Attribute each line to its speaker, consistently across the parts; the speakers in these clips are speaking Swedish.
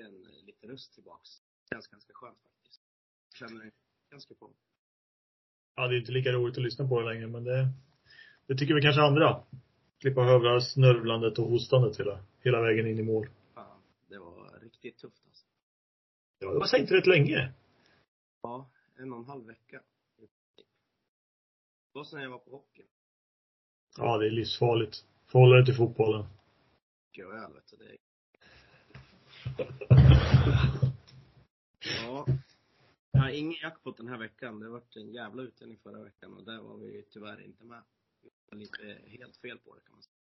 Speaker 1: Äntligen lite röst tillbaks. Känns ganska skönt faktiskt. Känner det ganska på.
Speaker 2: Ja, det är inte lika roligt att lyssna på det längre, men det, det tycker vi kanske andra. Slippa höra snörvlandet och hostandet hela, hela vägen in i mål.
Speaker 1: Fan, det var riktigt tufft alltså.
Speaker 2: Ja, det var sänkt rätt länge.
Speaker 1: Ja, en och en halv vecka. Det var sen jag var på hockey.
Speaker 2: Ja, det är livsfarligt. Förhålla dig till fotbollen.
Speaker 1: Öl vet du, det. Ja. Jag har ingen jackpot den här veckan. Det varit en jävla utdelning förra veckan och där var vi tyvärr inte med. Vi var lite helt fel på det kan man säga.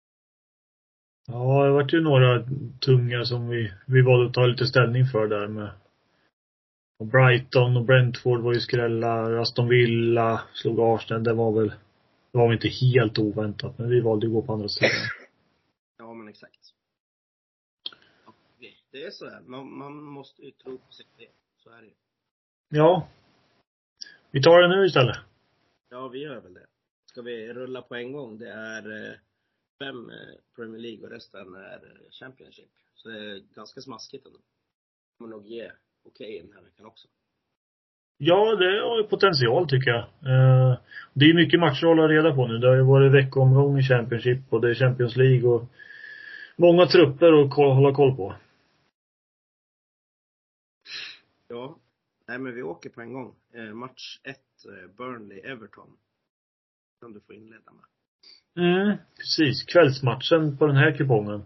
Speaker 2: Ja, det vart ju några tunga som vi, vi valde att ta lite ställning för där med och Brighton och Brentford var ju skrällar. Aston Villa slog Arsenal. Det var väl, det var väl inte helt oväntat, men vi valde att gå på andra sidan.
Speaker 1: Ja, men exakt. Det- är så här. Man, man måste ju tro på sig själv. Så är det ju.
Speaker 2: Ja. Vi tar det nu istället.
Speaker 1: Ja, vi gör väl det. Ska vi rulla på en gång? Det är eh, fem eh, Premier League och resten är eh, Championship. Så det är ganska smaskigt ändå. Kommer nog ge okej den här veckan också.
Speaker 2: Ja, det har ju potential tycker jag. Det är mycket matcher att hålla reda på nu. Det har ju varit veckoomgång i Championship och det är Champions League och många trupper att hålla koll på.
Speaker 1: Ja. Nej, men vi åker på en gång. Eh, match 1, eh, Burnley-Everton. Som du får inleda med.
Speaker 2: Mm, precis. Kvällsmatchen på den här kupongen.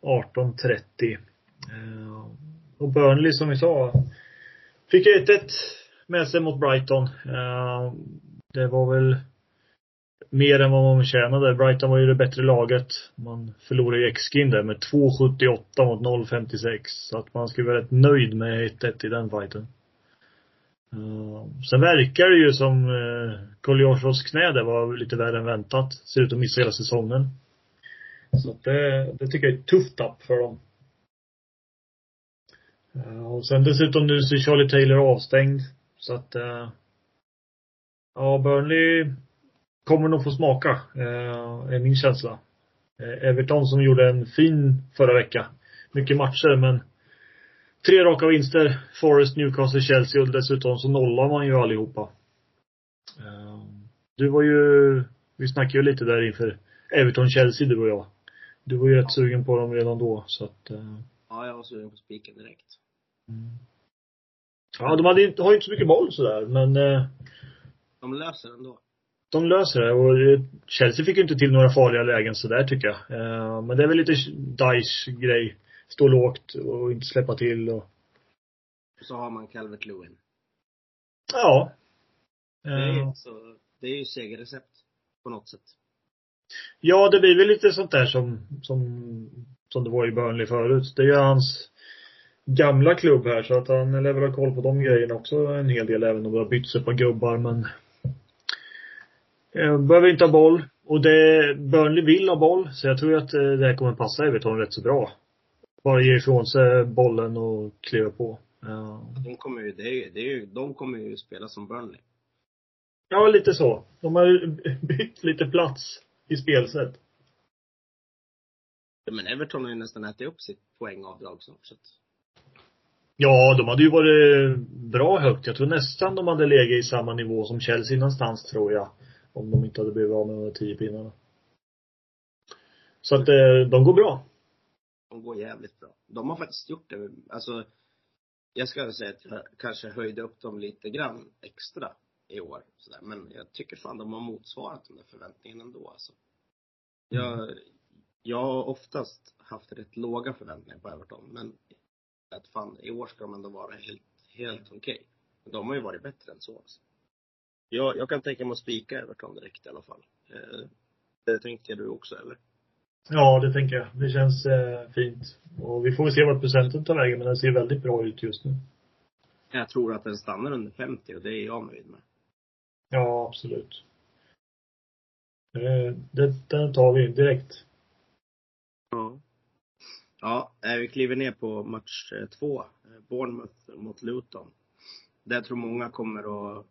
Speaker 2: 18.30. Eh, och Burnley som vi sa, fick 1-1 med sig mot Brighton. Eh, det var väl mer än vad man tjänade. Brighton var ju det bättre laget. Man förlorade ju X-skin där med 2,78 mot 0,56. Så att man skulle vara rätt nöjd med 1-1 i den fighten. Uh, sen verkar det ju som eh, uh, Koljosos knä där var lite värre än väntat. Ser ut att missa hela säsongen. Så att det, det tycker jag är ett tufft tapp för dem. Uh, och sen dessutom nu så är Charlie Taylor avstängd. Så att uh, Ja, Burnley kommer nog få smaka, uh, är min känsla. Uh, Everton som gjorde en fin förra vecka. Mycket matcher men Tre raka vinster. Forest, Newcastle, Chelsea och dessutom så nollar man ju allihopa. Eh, Du var ju, vi snackade ju lite där inför Everton-Chelsea du och jag. Du var ju rätt sugen på dem redan då så att eh,
Speaker 1: Ja, jag var sugen på spiken direkt.
Speaker 2: Ja, de hade har ju inte så mycket boll sådär men eh,
Speaker 1: De löser ändå.
Speaker 2: De löser det och Chelsea fick ju inte till några farliga lägen sådär tycker jag. Eh, Men det är väl lite Dice grej. Stå lågt och inte släppa till och
Speaker 1: så har man Calvert Lewin.
Speaker 2: ja.
Speaker 1: Det är,
Speaker 2: Eh,
Speaker 1: så, det är ju segerrecept. På något sätt.
Speaker 2: Ja, det blir väl lite sånt där som, som, som det var i Burnley förut. Det är ju hans gamla klubb här så att han lär väl ha koll på de grejerna också en hel del även om det har bytts ett par gubbar men behöver inte ha boll. Och det, Burnley vill ha boll så jag tror att eh, det här kommer passa Everton rätt så bra. Bara ge ifrån sig bollen och kliva på. Ja.
Speaker 1: De kommer ju, det är det är ju, de kommer ju spela som Burnley.
Speaker 2: Ja, lite så. De har bytt lite plats i spelsätt.
Speaker 1: Ja, Men Everton har ju nästan ätit upp sitt poängavdrag snart så att,
Speaker 2: Ja, de hade ju varit bra högt. Jag tror nästan de hade legat i samma nivå som Chelsea någonstans, tror jag. Om de inte hade blivit av med de där tio pinnarna. Så att eh, de går bra.
Speaker 1: de går jävligt bra. De har faktiskt gjort det. Alltså, jag ska säga att jag kanske höjde upp dem lite grann extra i år. Sådär. Men jag tycker fan de har motsvarat de där förväntningarna ändå alltså. Jag, jag har oftast haft rätt låga förväntningar på Everton, men att fan, i år ska de ändå vara helt, helt okej. Okay. De har ju varit bättre än så alltså. Jag, jag kan tänka mig att spika Everton direkt i alla fall. Eh, det tänker du också eller?
Speaker 2: Ja, det tänker jag. Det känns eh, fint. Och vi får se vart procenten tar vägen, men den ser väldigt bra ut just nu.
Speaker 1: Jag tror att den stannar under 50 och det är jag nöjd med.
Speaker 2: Ja, absolut. Eh, det, den tar vi direkt.
Speaker 1: Ja. Ja, eh, vi kliver ner på match två. Bournemouth mot Luton. Där tror många kommer att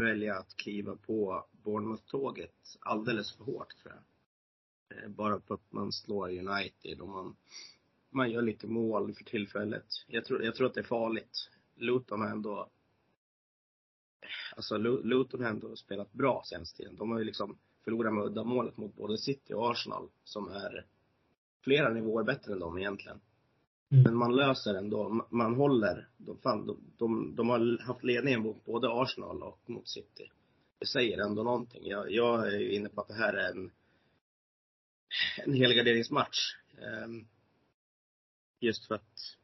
Speaker 1: välja att kliva på Bournemouth-tåget alldeles för hårt tror jag. Eh, bara för att man slår United och man, man gör lite mål för tillfället. Jag tror, jag tror att det är farligt. Luton har ändå Alltså Luton har ändå spelat bra senaste tiden. De har ju liksom förlorat med uddamålet mot både City och Arsenal som är flera nivåer bättre än dem egentligen.
Speaker 2: Mm.
Speaker 1: Men man löser ändå, man- håller. De, fan, de, de, de har haft ledningen mot både Arsenal och mot City. Det säger ändå någonting. Jag, jag är inne på att det här är en, en helgarderingsmatch. Um, just för att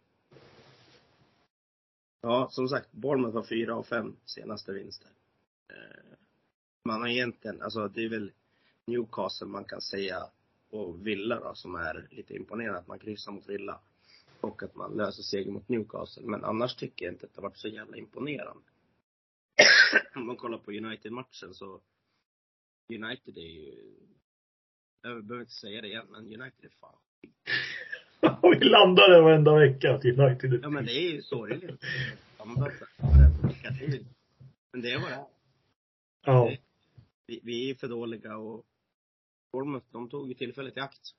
Speaker 1: Ja, som sagt, Bournemouth har fyra av fem senaste vinster. Ehm, man har egentligen, alltså det är väl Newcastle man kan säga och Villa då, som är lite imponerande att man kryssar mot Villa. Och att man löser seger mot Newcastle. Men annars tycker jag inte att det har varit så jävla imponerande. Om man kollar på United-matchen så United är ju jag behöver inte säga det igen, men United är fan
Speaker 2: vi landar där varenda vecka att United är
Speaker 1: Ja men det är ju sorgligt. Men det är vad det är.
Speaker 2: Ja.
Speaker 1: Vi, vi är för dåliga och Bournemouth, de tog ju tillfället i akt.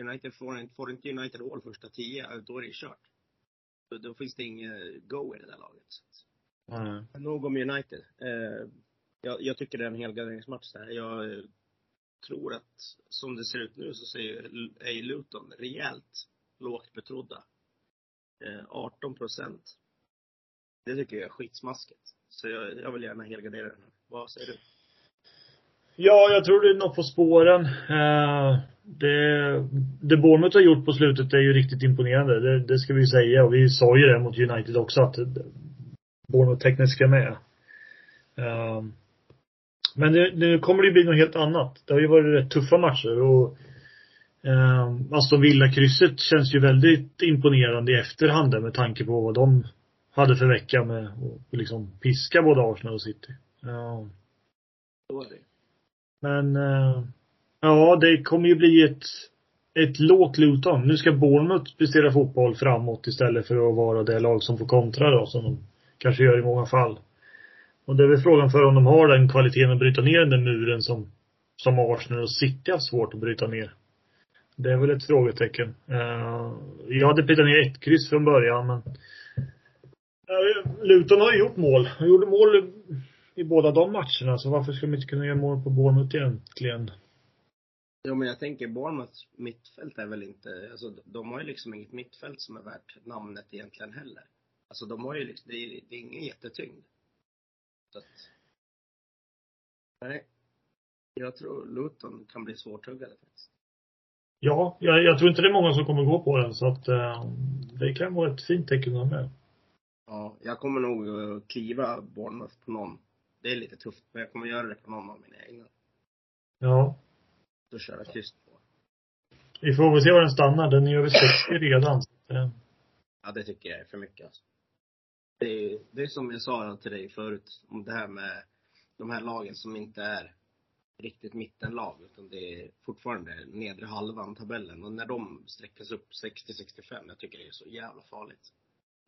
Speaker 1: United får inte, får inte United mål första tio, då är det kört. Då, då finns det inget go i det där laget. Men Nog om United. Eh, jag, jag tycker det är en helgarderingsmatch där. Jag eh, tror att som det ser ut nu så ser, är ju Luton rejält lågt betrodda. Eh, 18 procent. Det tycker jag är skitsmaskigt. Så jag, jag vill gärna helgardera den här. Vad säger du?
Speaker 2: Ja, jag tror det är något på spåren. Eh, det, det Bournemouth har gjort på slutet är ju riktigt imponerande. Det, det ska vi ju säga. Och vi sa ju det mot United också att Bournemouth tekniskt ska med. Eh, men det, nu kommer det ju bli något helt annat. Det har ju varit rätt tuffa matcher och eh, Aston Villa-krysset känns ju väldigt imponerande i efterhand där med tanke på vad de hade för vecka med att liksom piska både Arsenal och City. Ja.
Speaker 1: Så är det.
Speaker 2: Men eh, ja, det kommer ju bli ett, ett lågt Luton. Nu ska Bournemouth prestera fotboll framåt istället för att vara det lag som får kontra då, som de kanske gör i många fall. Och det är väl frågan för om de har den kvaliteten att bryta ner den där muren som, som Arsenal och City har svårt att bryta ner. Det är väl ett frågetecken. Uh, jag hade petat ner ett kryss från början, men uh, Luton har ju gjort mål. De gjorde mål i båda de matcherna, så varför ska de inte kunna göra mål på Bournemouth egentligen?
Speaker 1: Jo men jag tänker Bournemouths mittfält är väl inte, alltså de har ju liksom inget mittfält som är värt namnet egentligen heller. Alltså de har ju liksom, det är, det är ingen jättetyngd. Så att, nej. Jag tror Luton kan bli svårtuggade faktiskt.
Speaker 2: Ja, jag, jag tror inte det är många som kommer gå på den, så att eh, det kan vara ett fint tecken att ha med.
Speaker 1: Ja, jag kommer nog eh, kliva Bournemouth på någon. Det är lite tufft, men jag kommer göra det på någon av mina egna.
Speaker 2: Ja.
Speaker 1: Så köra kryss på.
Speaker 2: Vi får väl se var den stannar. Den är över 60 redan. Att, eh,
Speaker 1: Ja, det tycker jag är för mycket alltså. Det är, det är som jag sa till dig förut, om det här med de här lagen som inte är riktigt mittenlag, utan det är fortfarande nedre halvan tabellen. Och när de sträckas upp 60-65, jag tycker det är så jävla farligt.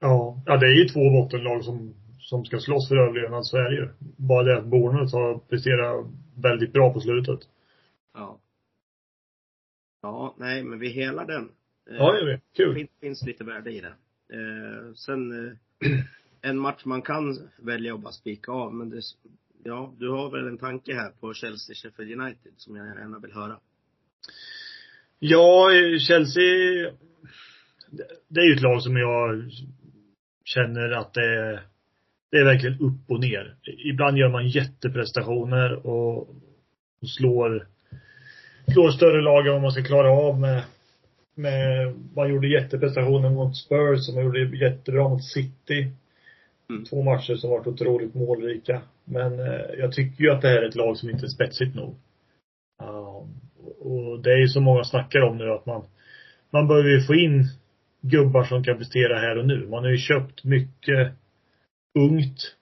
Speaker 2: ja. ja, det är ju två bottenlag som, som ska slåss för överlevnad, så är det ju. Bara det att Bournemouth har presterat väldigt bra på slutet.
Speaker 1: Ja. Ja, nej, men vi helar den. Eh,
Speaker 2: Ja, det gör vi.
Speaker 1: Det
Speaker 2: Kul.
Speaker 1: finns, finns lite värde i det. Eh, sen, eh, en match man kan välja att bara spika av, men det, ja, du har väl en tanke här på Chelsea Sheffield United som jag gärna vill höra.
Speaker 2: Ja, eh, Chelsea, det- det är ju ett lag som jag känner att det är, det är verkligen upp och ner. Ibland gör man jätteprestationer och slår, slår större lag än vad man ska klara av med, med, man gjorde jätteprestationer mot Spurs och man gjorde jättebra mot City.
Speaker 1: Mm.
Speaker 2: Två matcher som varit otroligt målrika. Men eh, jag tycker ju att det här är ett lag som inte är spetsigt nog. Ja, och det är ju så många snackar om nu att man, man behöver ju få in gubbar som kan prestera här och nu. Man har ju köpt mycket ungt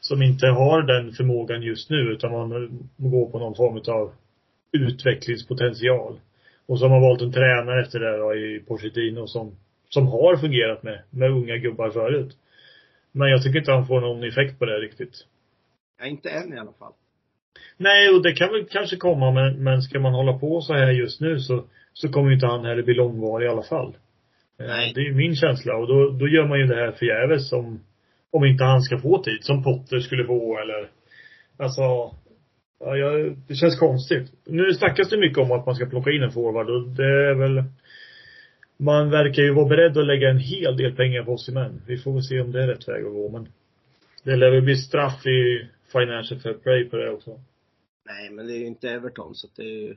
Speaker 2: som inte har den förmågan just nu utan man går på någon form av utvecklingspotential. Och så har man valt en tränare efter det då i Pochettino som, som har fungerat med, med unga gubbar förut. Men jag tycker inte han får någon effekt på det riktigt.
Speaker 1: Ja, inte än i alla fall.
Speaker 2: Nej, och det kan väl kanske komma men, men ska man hålla på så här just nu så, så kommer ju inte han heller bli långvarig i alla fall. Eh,
Speaker 1: Nej.
Speaker 2: Det är min känsla och då, då gör man ju det här förgäves om, om inte han ska få tid, som Potter skulle få eller Alltså, ja, jag, det känns konstigt. Nu snackas det mycket om att man ska plocka in en forward och det är väl man verkar ju vara beredd att lägga en hel del pengar på Osimhen. Vi får väl se om det är rätt väg att gå men det lär väl bli straff i Financial Fair Play på det också.
Speaker 1: Nej, men det är ju inte Everton så det är ju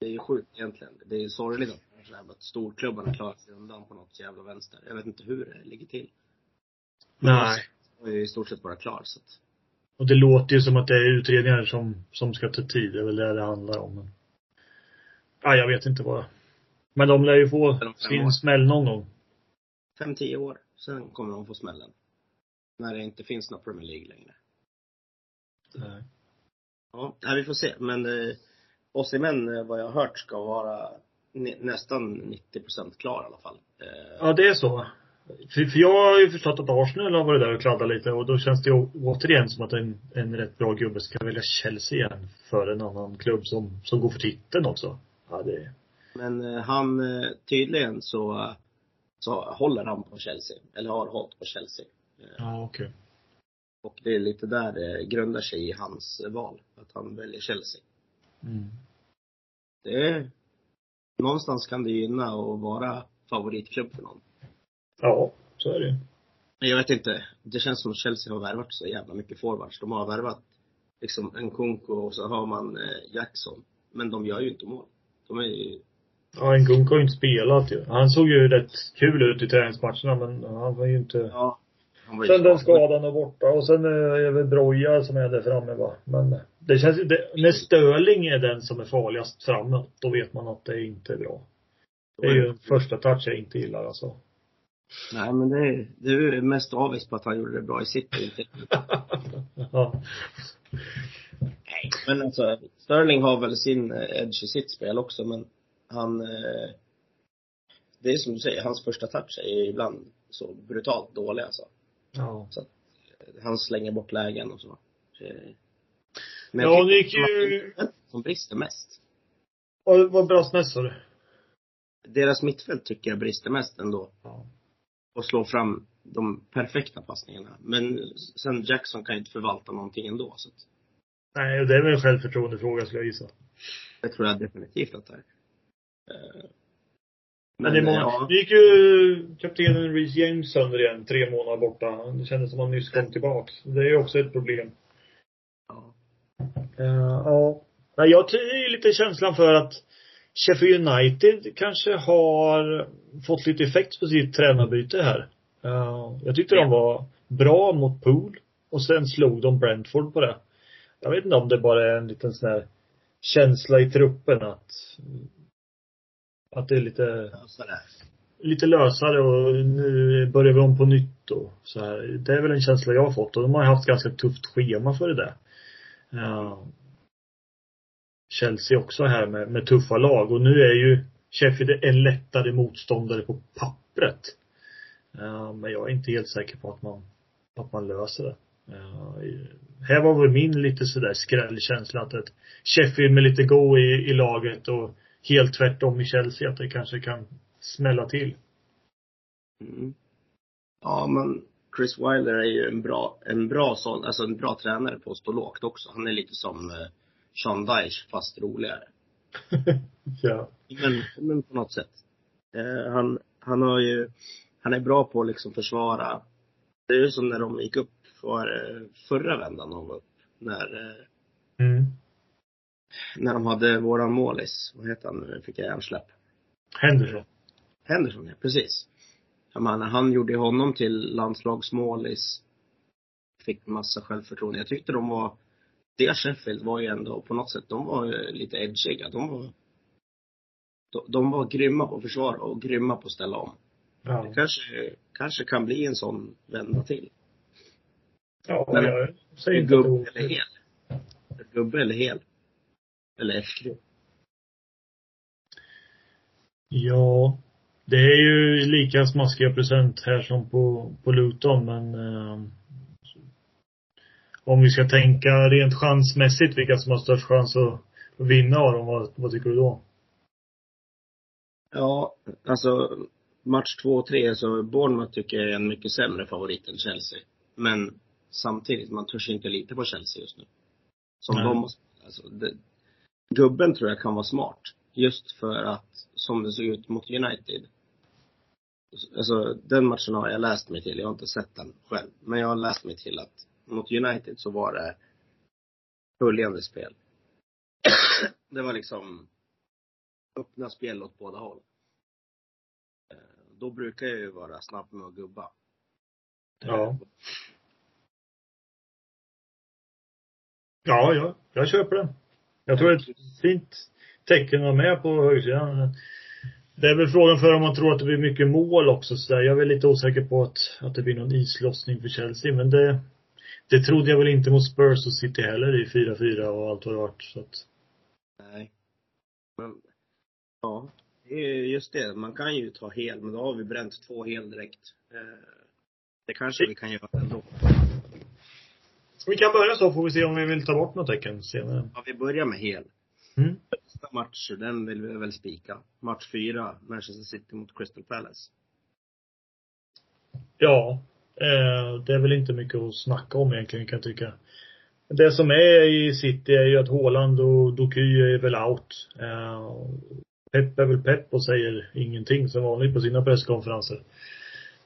Speaker 1: Det är ju sjukt egentligen. Det är ju sorgligt att, storklubbarna klarar sig undan på något jävla vänster. Jag vet inte hur det ligger till.
Speaker 2: Nej.
Speaker 1: Och är i stort sett bara klar så att,
Speaker 2: Och det låter ju som att det är utredningar som, som ska ta tid. Det är väl det det handlar om. Men, ja, jag vet inte vad. Men de lär ju få
Speaker 1: år.
Speaker 2: sin smäll någon gång.
Speaker 1: fem, tio år. Sen kommer de få smällen. När det inte finns någon Premier League längre.
Speaker 2: Nej.
Speaker 1: Ja, vi får se. Men eh, Osimhen, eh, vad jag har hört, ska vara nä- nästan 90 procent klar i alla fall. Eh,
Speaker 2: Ja, det är så. För, för jag har ju förstått att Arsenal har varit där och kladdat lite och då känns det ju återigen som att en, en rätt bra gubbe ska välja Chelsea igen för en annan klubb som, som går för titeln också. Ja, det
Speaker 1: Men eh, han, eh, tydligen så, så håller han på Chelsea. Eller har hållit på Chelsea. Eh,
Speaker 2: Ja, okej.
Speaker 1: Och det är lite där det grundar sig i hans val. Att han väljer Chelsea.
Speaker 2: Mm.
Speaker 1: Det är, någonstans kan det gynna att vara favoritklubb för någon.
Speaker 2: Ja, så är det ju.
Speaker 1: Jag vet inte. Det känns som att Chelsea har värvat så jävla mycket forwards. De har värvat liksom en Kunko och så har man eh, Jackson. Men de gör ju inte mål. De är ju,
Speaker 2: Ja, en Gunk har ju inte spelat ju. Han såg ju rätt kul ut i träningsmatcherna men han var ju inte
Speaker 1: ja. Ju
Speaker 2: Sen den skadan är borta och sen är det väl Broja som är där framme va. Men det känns det, när Störling är den som är farligast framåt, då vet man att det inte är bra. Det är ju första touch jag inte gillar alltså.
Speaker 1: Nej men det är, det är ju mest avis på att han gjorde det bra i City.
Speaker 2: Ja.
Speaker 1: Nej. Men alltså, Sterling har väl sin eh, edge i sitt spel också men han eh, Det är som du säger, hans första touch är ibland så brutalt dålig alltså.
Speaker 2: Ja.
Speaker 1: Han slänger bort lägen och så. Eh, Men
Speaker 2: Ja, det gick ju-
Speaker 1: att som brister mest.
Speaker 2: Vad, vad brast mest sa du?
Speaker 1: Deras mittfält tycker jag brister mest ändå.
Speaker 2: Ja.
Speaker 1: Och slår fram de perfekta passningarna. Men sen Jackson kan ju inte förvalta någonting ändå. Så att
Speaker 2: Nej, det är väl en självförtroendefråga skulle jag gissa.
Speaker 1: det tror jag definitivt att det är. Eh,
Speaker 2: Men, det är många.
Speaker 1: ja,
Speaker 2: Nu gick ju kaptenen Reece James sönder igen, tre månader borta. Det kändes som att han nyss kom tillbaks. Det är ju också ett problem.
Speaker 1: ja.
Speaker 2: Eh, ja. Nej, jag ju lite känslan för att Sheffield United kanske har fått lite effekt på sitt tränarbyte här. Eh, jag tyckte de var bra mot Pool och sen slog de Brentford på det. Jag vet inte om det bara är en liten sån här känsla i truppen att att det är lite
Speaker 1: sådär.
Speaker 2: lite lösare och nu börjar vi om på nytt och så här. Det är väl en känsla jag har fått och de har haft ganska tufft schema för det där. Chelsea också här med, med tuffa lag och nu är ju Sheffield en lättare motståndare på pappret. Ja, men jag är inte helt säker på att man, att man löser det. I- här var väl min lite sådär skrällkänsla att ett Sheffield med lite go i, i laget och helt tvärtom i Chelsea att det kanske kan smälla till.
Speaker 1: Mm. Ja, men Chris Wilder är ju en bra, en bra sån, alltså en bra tränare på att stå lågt också. Han är lite som eh, Sean Dyche fast roligare.
Speaker 2: ja.
Speaker 1: Men, men på något sätt. Eh, han, han har ju, han är bra på att liksom försvara. Det är ju som när de gick upp för eh, förra vändan de var upp. När, eh,
Speaker 2: Mm.
Speaker 1: när de hade våran målis. Vad heter han nu? Fick jag hjärnsläpp.
Speaker 2: Henderson.
Speaker 1: Henderson, ja. Precis. Jag menar, han gjorde honom till landslagsmålis. Fick massa självförtroende. Jag tyckte de var, det Sheffield var ju ändå på något sätt, de var lite edgiga. De var, de, de var grymma på att försvara och grymma på att ställa om.
Speaker 2: Ja.
Speaker 1: Det kanske, kanske kan bli en sån vända till.
Speaker 2: Ja,
Speaker 1: Men-
Speaker 2: jag säger inte
Speaker 1: Gubbe
Speaker 2: är
Speaker 1: eller hel? Gubbe eller hel? Eller FK?
Speaker 2: Ja. Det är ju lika smaskiga procent här som på, på Luton, men eh, om vi ska tänka rent chansmässigt vilka som har störst chans att vinna av dem, vad, vad tycker du då?
Speaker 1: Ja, alltså match två och tre så Bournemouth tycker jag är en mycket sämre favorit än Chelsea. Men samtidigt, man törs inte lita på Chelsea just nu. Som
Speaker 2: Nej.
Speaker 1: de alltså, det, Gubben tror jag kan vara smart. Just för att, som det såg ut mot United. Alltså den matchen har jag läst mig till, jag har inte sett den själv. Men jag har läst mig till att mot United så var det följande spel. det var liksom öppna spel åt båda håll. Eh, Då brukar jag ju vara snabb med att gubba.
Speaker 2: Ja. Ja, ja, jag köper det. Jag tror det är ett fint tecken att vara med på högsidan. Det är väl frågan för om man tror att det blir mycket mål också så där. Jag är väl lite osäker på att, att det blir någon islossning för Chelsea, men det, det trodde jag väl inte mot Spurs och City heller i 4-4 och allt vad det varit, så att.
Speaker 1: Nej. Men, ja. Det är ju just det. Man kan ju ta hel, men då har vi bränt två hel direkt. Eh, Det kanske vi kan göra ändå.
Speaker 2: Vi kan börja så får vi se om vi vill ta bort något tecken senare.
Speaker 1: Ja, vi börjar med hel.
Speaker 2: Mm.
Speaker 1: Nästa match, den vill vi väl spika. Match fyra, Manchester City mot Crystal Palace.
Speaker 2: Ja. Eh, det är väl inte mycket att snacka om egentligen kan jag tycka. Det som är i City är ju att Haaland och Doku är väl out. Eh, Pep är väl pepp och säger ingenting som vanligt på sina presskonferenser.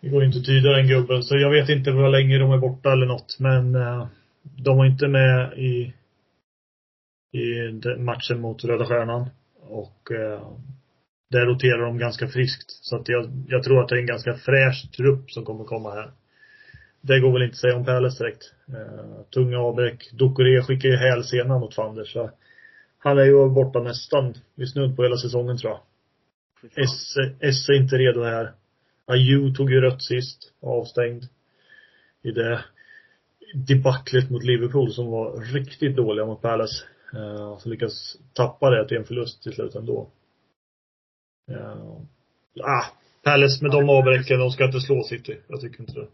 Speaker 2: Det går ju inte att tyda den gubben, så jag vet inte hur länge de är borta eller något, men eh, de var inte med i, i matchen mot Röda Stjärnan. Och eh, där roterar de ganska friskt. Så att jag, jag tror att det är en ganska fräsch trupp som kommer komma här. Det går väl inte att säga om Palace direkt. Eh, tunga avbräck. Ducoré skickar ju hälsenan mot Fander så han är ju borta nästan i snudd på hela säsongen tror jag. Esse, är inte redo här. Ayew tog ju rött sist, avstängd. I det debaclet mot Liverpool som var riktigt dåliga mot Palace. Uh, så lyckas tappa det till en förlust till slut ändå. Uh, ah, Palace med de avbräcken, de ska inte slå City. Jag tycker inte det.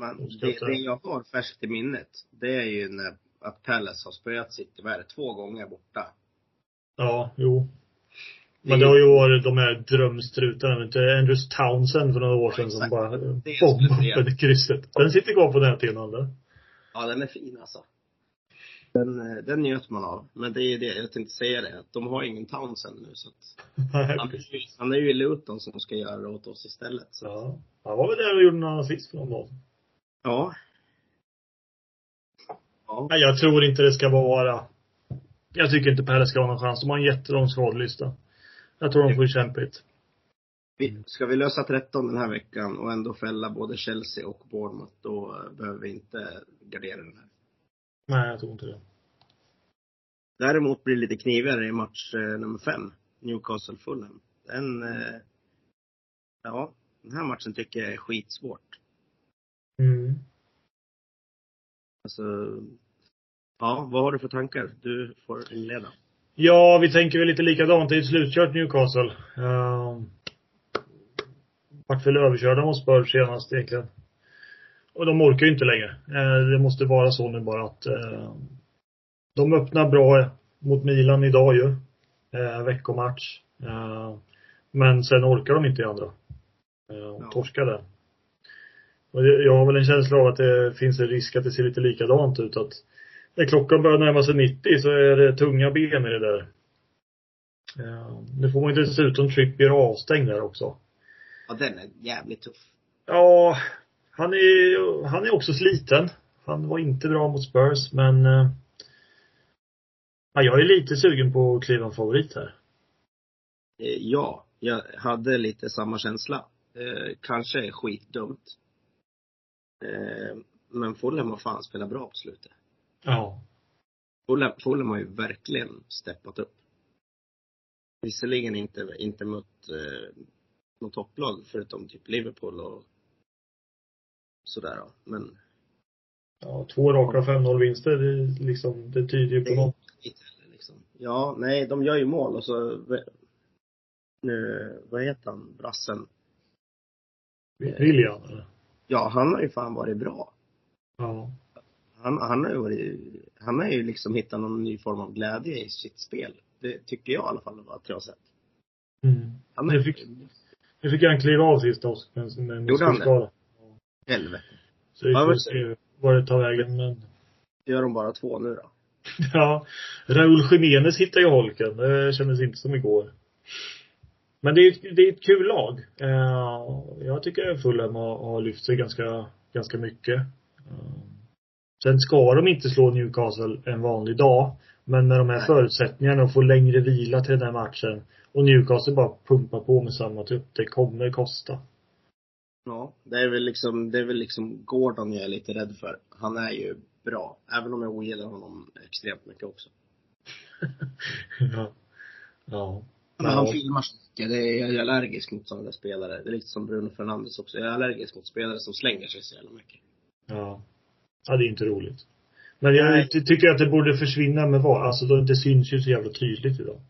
Speaker 1: Men det,
Speaker 2: inte-
Speaker 1: det jag har färskt i minnet, det är ju när att Palace har spöat City, vad är det, två gånger borta.
Speaker 2: Ja, jo. Men det har ju varit de här drömstrutarna, du, Andrews Townsend för några år sedan som
Speaker 1: exakt.
Speaker 2: bara bombade upp i krysset. Den sitter kvar på näthinnan eller?
Speaker 1: Ja, den är fin alltså. Den, eh, den njöt man av. Men det är det, jag tänkte säga det, att de har ingen Townsend nu så att han,
Speaker 2: precis.
Speaker 1: är ju- han är ju i Luton som ska göra det åt oss istället. Så.
Speaker 2: Ja. Han var väl där och gjorde någon assist för någon dag.
Speaker 1: Ja. Ja.
Speaker 2: Nej, jag tror inte det ska vara Jag tycker inte Pelle ska ha någon chans. De har en jättelång skadelista. Jag tror de får kämpigt.
Speaker 1: Vi, ska vi lösa 13 den här veckan och ändå fälla både Chelsea och Bournemouth, då eh, behöver vi inte gardera den här.
Speaker 2: Nej, jag tror inte det.
Speaker 1: Däremot blir det lite knivigare i match eh, nummer fem, Newcastle-Fulham. Den, eh, ja, den här matchen tycker jag är skitsvårt.
Speaker 2: Mm.
Speaker 1: Alltså, ja, vad har du för tankar? Du får inleda.
Speaker 2: Ja, vi tänker väl lite likadant. Det är ett slutkört Newcastle. Uh, vart väl överkörda mot Spurs senast egentligen. Och de orkar ju inte längre. Eh, det måste vara så nu bara att eh, de öppnar bra mot Milan idag ju. Uh, veckomatch. Eh, men sen orkar de inte i andra. Uh, och
Speaker 1: Ja.
Speaker 2: torskar där. Jag har väl en känsla av att det finns en risk att det ser lite likadant ut. Att när klockan börjar närma sig 90 så är det tunga ben i det där. Ja, nu får man ju dessutom Trippier avstängd där också.
Speaker 1: Ja, den är jävligt tuff.
Speaker 2: Ja, han är, han är också sliten. Han var inte bra mot Spurs, men eh, ja, jag är lite sugen på att kliva en favorit här.
Speaker 1: Eh, Ja, jag hade lite samma känsla. eh, kanske skitdumt. Eh, men Fulham har fan spelat bra på slutet.
Speaker 2: Ja.
Speaker 1: Fulham, Fulham har ju verkligen steppat upp. Visserligen inte, inte mött eh, något topplag förutom typ Liverpool och sådär då. Men
Speaker 2: Ja, två raka 5-0 vinster, det, liksom, det tyder ju på något.
Speaker 1: liksom. Ja, nej, de gör ju mål och så nu, vad heter han, brassen?
Speaker 2: William, eller?
Speaker 1: Ja, han har ju fan varit bra.
Speaker 2: Ja.
Speaker 1: Han, han har ju varit, han har ju liksom hittat någon ny form av glädje i sitt spel. Det tycker jag i alla fall att jag har sett.
Speaker 2: Mm.
Speaker 1: Han
Speaker 2: Nu fick, nu fick han kliva av sist också, med, en
Speaker 1: Gjorde han det? helvete.
Speaker 2: Så vi får se var det tar vägen, men
Speaker 1: Gör de bara två nu då?
Speaker 2: Ja, Raúl Jiménez hittar ju holken. Det kändes inte som igår. Men det är, ett- det är ett kul lag. Eh, Jag tycker Fulham har, har lyft sig ganska, ganska mycket. Eh, Sen ska de inte slå Newcastle en vanlig dag. Men med de här förutsättningarna och få längre vila till den här matchen och Newcastle bara pumpar på med samma trupp. Det kommer kosta.
Speaker 1: Ja, det är väl liksom, det är väl liksom Gordon jag är lite rädd för. Han är ju bra. Även om jag ogillar honom extremt mycket också.
Speaker 2: ja. Ja.
Speaker 1: Men han filmar så mycket. Det är, jag är allergisk mot sådana spelare. Det är lite som Bruno Fernandes också. Jag är allergisk mot spelare som slänger sig så jävla mycket.
Speaker 2: Ja. Ja, det är inte roligt. Men jag
Speaker 1: Nej.
Speaker 2: ty- tycker att det borde försvinna med vad? Alltså det syns ju så jävla tydligt idag.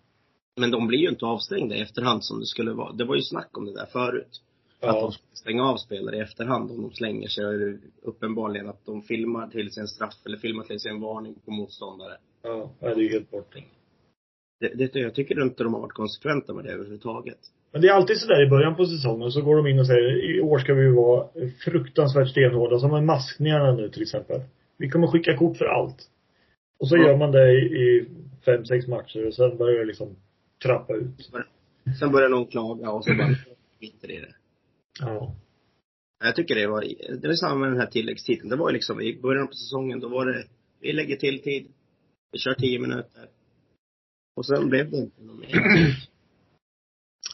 Speaker 1: Men de blir ju inte avstängda i efterhand som det skulle vara. Det var ju snack om det där förut. Att
Speaker 2: Ja.
Speaker 1: de skulle stänga av spelare i efterhand om de slänger sig. Och uppenbarligen att de filmar till sin straff eller filmar till sin varning på motståndare.
Speaker 2: Ja, det är ju helt bort.
Speaker 1: Det, det, jag tycker inte de har varit konsekventa med det överhuvudtaget.
Speaker 2: Men det är alltid sådär i början på säsongen så går de in och säger i år ska vi vara fruktansvärt stenhårda som med maskningarna nu till exempel. Vi kommer skicka kort för allt. Och så
Speaker 1: Ja.
Speaker 2: gör man det i, i fem, sex matcher och sen börjar det liksom trappa ut.
Speaker 1: Sen börjar någon klaga och så bara skiter i det.
Speaker 2: Ja.
Speaker 1: Jag tycker det var, det var samma med den här tilläggstiden. Det var ju liksom i början på säsongen, då var det, vi lägger till tid. Vi kör tio minuter. Och sen blev det inte något mer.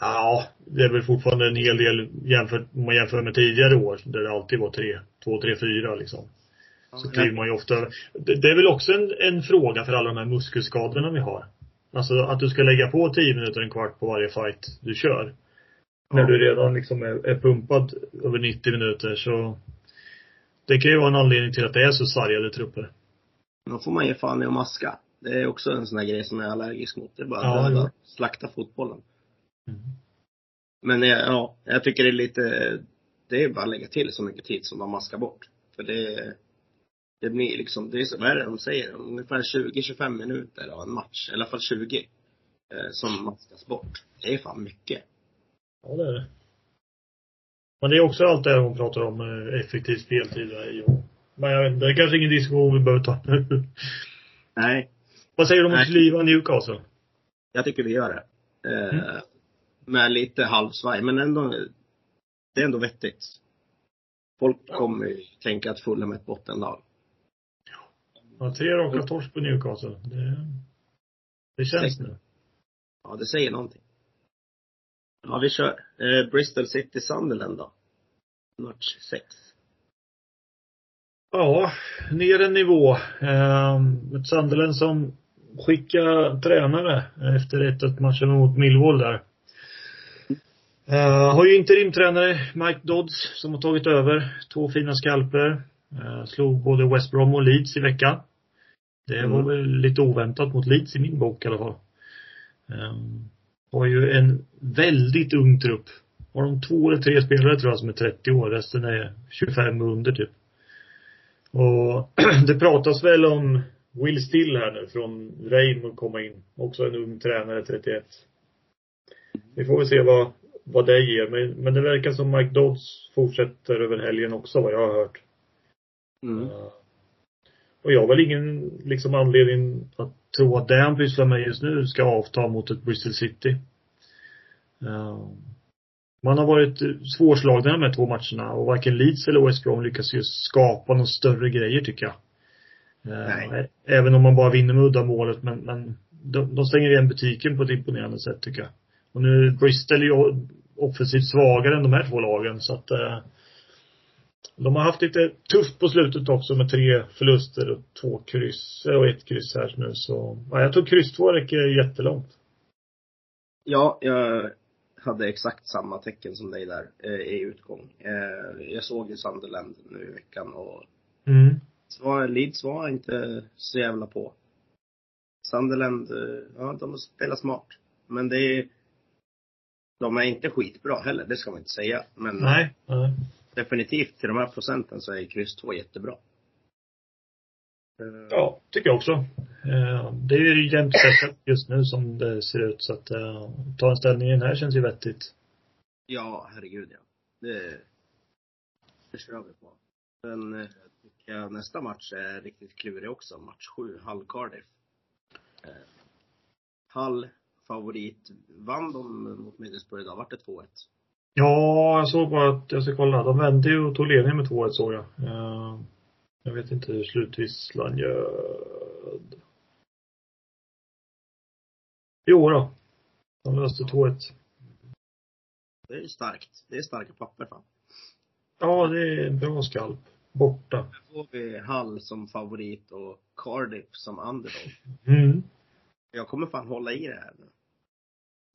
Speaker 2: Ja, det är väl fortfarande en hel del jämfört, om man jämför med tidigare år där det alltid var tre, två, tre, fyra liksom. Så kliver man ju ofta det, det är väl också en, en fråga för alla de här muskelskadorna vi har. Alltså att du ska lägga på 10 minuter, en kvart på varje fight du kör. När du redan liksom är, är pumpad över 90 minuter så det kan ju vara en anledning till att det är så sargade trupper.
Speaker 1: Då får man ge fan i att maska. Det är också en sån här grej som jag är allergisk mot. Det är bara
Speaker 2: Ja,
Speaker 1: döda, slakta fotbollen.
Speaker 2: Mm.
Speaker 1: Men ja, jag tycker det är lite, det är bara att lägga till så mycket tid som de maskar bort. För det, det blir liksom, det är så, vad är det de säger? Ungefär 20-25 minuter av en match, i alla fall 20, eh, som maskas bort. Det är fan mycket.
Speaker 2: Ja, det är det. Men det är också allt det här hon pratar om, eh, effektiv speltid. Men jag vet inte, det är kanske ingen diskussion vi behöver ta nu.
Speaker 1: Nej,
Speaker 2: Vad säger du om att kliva Newcastle?
Speaker 1: jag tycker vi gör det. Eh,
Speaker 2: Mm.
Speaker 1: Med lite halvsvaj, men ändå, det är ändå vettigt. Folk kommer ju tänka att Fulham är ett bottenlag.
Speaker 2: Ja, tre raka torsk på Newcastle. Det, det känns nu.
Speaker 1: Ja, det säger någonting. Ja, vi kör. Eh, Bristol City Sunderland då. Match 6.
Speaker 2: Ja, ner en nivå. Eh, Sunderland som skickar tränare efter 1-1 matchen mot Millwall där. Eh, har ju interimtränare Mike Dodds som har tagit över. Två fina skalper. Eh, slog både West Brom och Leeds i veckan. Det var
Speaker 1: Mm.
Speaker 2: väl lite oväntat mot Leeds i min bok i alla fall. Eh, har ju en väldigt ung trupp. Har de två eller tre spelare tror jag som är 30 år. Resten är 25 och under typ. Och det pratas väl om Will Still här nu från Reim att komma in. Också en ung tränare, 31. Vi får väl se vad, vad det ger. Men, men det verkar som Mike Dodds fortsätter över helgen också vad jag har hört.
Speaker 1: Mm.
Speaker 2: Eh, Och jag har väl ingen liksom anledning att tro att det han pysslar med just nu ska avta mot ett Bristol City. Eh, Man har varit svårslagna de här två matcherna och varken Leeds eller West Brom lyckas ju skapa några större grejer tycker jag. Eh,
Speaker 1: Nej.
Speaker 2: Även om man bara vinner med uddamålet men, men de, de stänger igen butiken på ett imponerande sätt tycker jag. Och nu Bristol är ju offensivt svagare än de här två lagen så att eh, de har haft lite tufft på slutet också med tre förluster och två kryss, och ett kryss här nu så, ja, jag tror kryss två räcker jättelångt.
Speaker 1: Ja, jag hade exakt samma tecken som dig där eh, i utgång. Eh, jag såg ju Sunderland nu i veckan och
Speaker 2: Mm.
Speaker 1: Var, Leeds var inte så jävla på. Sunderland, eh, ja de spelar smart. Men det är, de är inte skitbra heller, det ska man inte säga. Men
Speaker 2: Nej. Nej.
Speaker 1: definitivt till de här procenten så är kryss 2 jättebra. Eh,
Speaker 2: Ja, tycker jag också. Eh, Det är ju jämnt just nu som det ser ut så att ta en ställning i den här känns ju vettigt.
Speaker 1: Ja, herregud ja. Det, det kör vi på. Sen eh, jag nästa match är riktigt klurig också. Match 7, Hull Cardiff. Eh, Hull, favorit. Vann de mot Middlesbrough idag? Vart det 2-1?
Speaker 2: Ja, jag såg bara att, jag ska kolla. De vände ju och tog ledningen med 2-1 såg jag. Eh, Jag vet inte hur slutvisslan ljöd. Jo då. De löste 2-1.
Speaker 1: Det är starkt. Det är starka papper fan.
Speaker 2: Ja, det är en bra skalp. Borta.
Speaker 1: Här får vi Hull som favorit och Cardiff som underdog.
Speaker 2: Mm.
Speaker 1: Jag kommer fan hålla i det här nu.